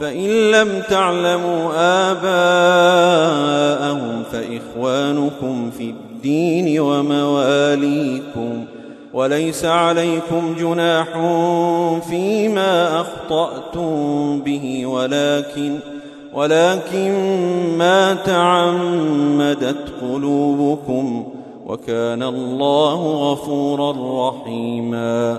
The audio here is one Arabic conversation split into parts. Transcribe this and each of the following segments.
فإن لم تعلموا آباءهم فإخوانكم في الدين ومواليكم وليس عليكم جناح فيما أخطأتم به ولكن ولكن ما تعمدت قلوبكم وكان الله غفورا رحيما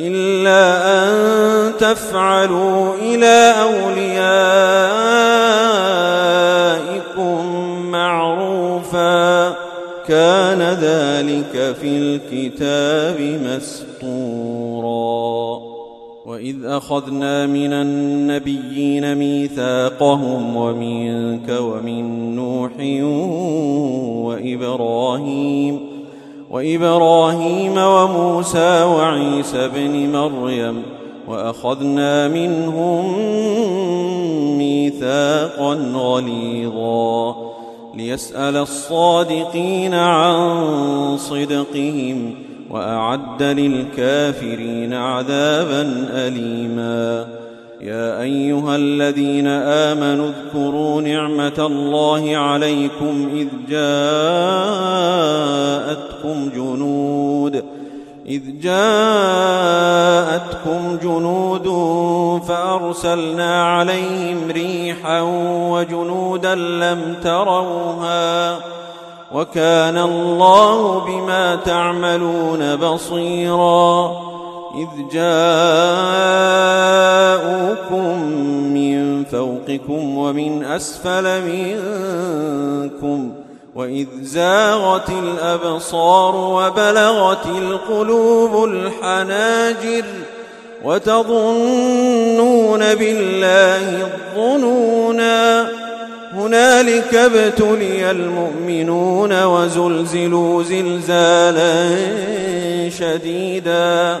إلا أن تفعلوا إلى أوليائكم معروفا. كان ذلك في الكتاب مسطورا وإذ أخذنا من النبيين ميثاقهم ومنك ومن نوح وإبراهيم وإبراهيم وموسى وعيسى بن مريم وأخذنا منهم ميثاقا غليظا ليسأل الصادقين عن صدقهم وأعد للكافرين عذابا أليما يا أيها الذين آمنوا اذكروا نعمة الله عليكم إذ جاءتكم جنود إذ جاءتكم جنود فأرسلنا عليهم ريحا وجنودا لم تروها وكان الله بما تعملون بصيرا. إذ جاءوكم من فوقكم ومن أسفل منكم وإذ زاغت الأبصار وبلغت القلوب الحناجر وتظنون بالله الظنونا هنالك ابتلي المؤمنون وزلزلوا زلزالا شديدا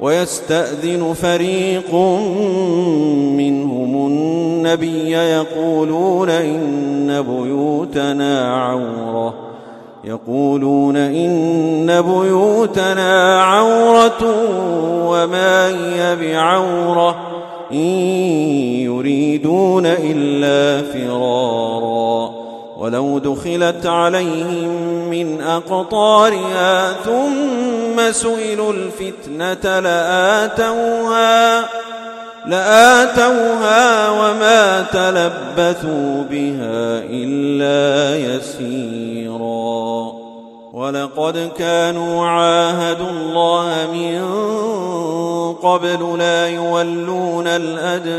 ويستأذن فريق منهم النبي يقولون إن بيوتنا عورة. يقولون إن بيوتنا عورة وما هي بعورة. إن يريدون إلا فرارا. ولو دخلت عليهم من أقطارها ثم سئلوا الفتنة لآتوها لآتوها وما تلبثوا بها إلا يسيرا. ولقد كانوا عاهدوا الله من قبل لا يولون الأدبار.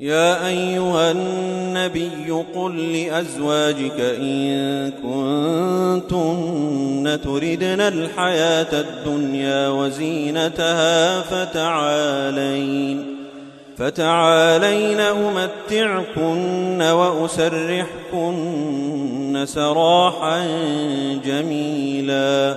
يا أيها النبي قل لأزواجك إن كنتن تردن الحياة الدنيا وزينتها فتعالين فتعالين أمتعكن وأسرحكن سراحا جميلا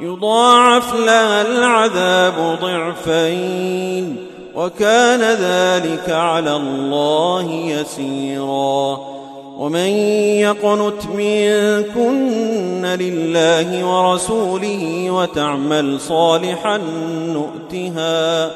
يضاعف لها العذاب ضعفين وكان ذلك على الله يسيرا. ومن يقنت منكن لله ورسوله وتعمل صالحا نؤتها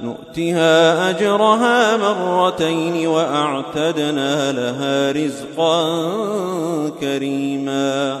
نؤتها أجرها مرتين وأعتدنا لها رزقا كريما.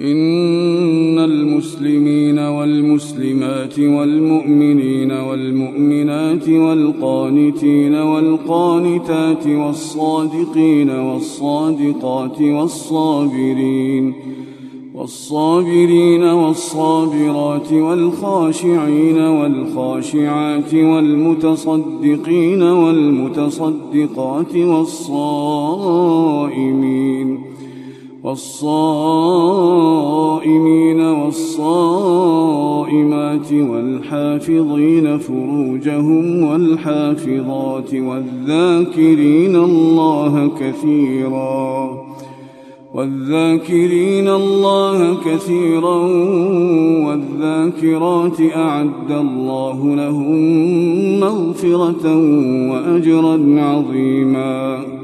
إن المسلمين والمسلمات والمؤمنين والمؤمنات والقانتين والقانتات والصادقين والصادقات والصابرين والصابرين والصابرات والخاشعين والخاشعات والمتصدقين والمتصدقات والصائمين والصائمين والصائمات والحافظين فروجهم والحافظات والذاكرين الله كثيرا والذاكرين الله كثيرا والذاكرات أعد الله لهم مغفرة وأجرا عظيما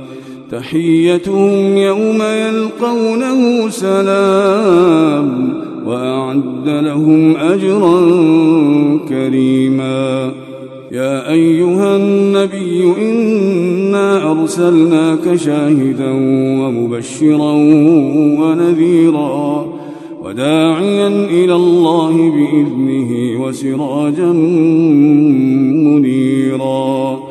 تحيتهم يوم يلقونه سلام وأعد لهم أجرا كريما. يا أيها النبي إنا أرسلناك شاهدا ومبشرا ونذيرا وداعيا إلى الله بإذنه وسراجا منيرا.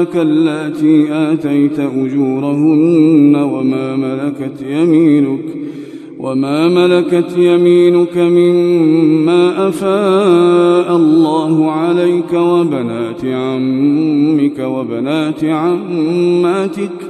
ازواجك اللاتي آتيت أجورهن وما ملكت يمينك وما ملكت يمينك مما أفاء الله عليك وبنات عمك وبنات عماتك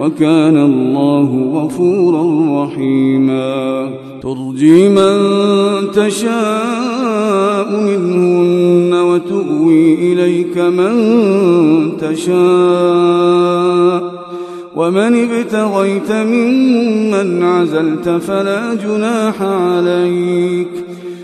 وكان الله غفورا رحيما. ترجي من تشاء منهن وتؤوي إليك من تشاء. ومن ابتغيت ممن عزلت فلا جناح عليك.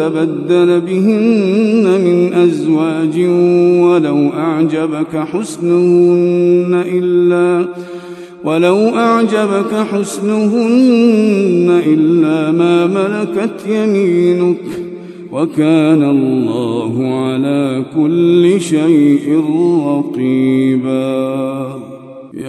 تبدل بهن من أزواج ولو أعجبك حسنهن إلا ولو أعجبك حسنهن إلا ما ملكت يمينك وكان الله على كل شيء رقيباً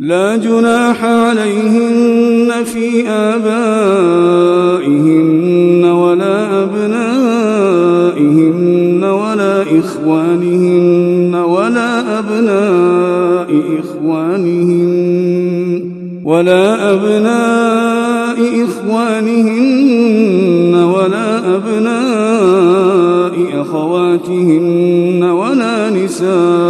لا جناح عليهن في آبائهن ولا أبنائهن ولا إخوانهن ولا أبناء إخوانهن ولا أبناء إخوانهن ولا أبناء أخواتهن ولا نسائهن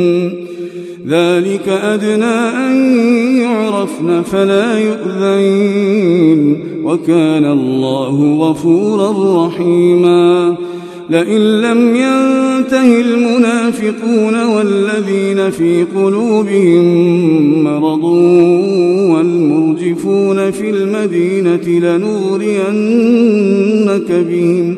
ذلك أدنى أن يعرفن فلا يؤذين وكان الله غفورا رحيما. لئن لم ينته المنافقون والذين في قلوبهم مرض والمرجفون في المدينة لنغرينك بهم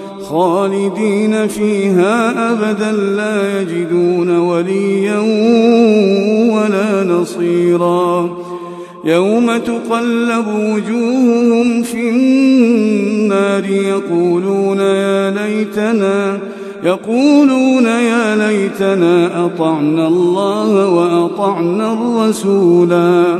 خالدين فيها أبدا لا يجدون وليا ولا نصيرا. يوم تقلب وجوههم في النار يقولون يا ليتنا يقولون يا ليتنا أطعنا الله وأطعنا الرسولا.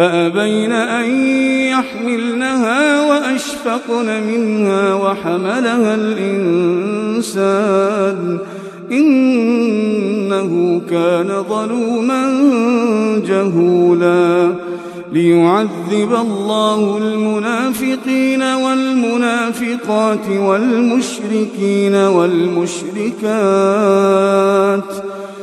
فأبين أن يحملنها وأشفقن منها وحملها الإنسان إنه كان ظلوما جهولا ليعذب الله المنافقين والمنافقات والمشركين والمشركات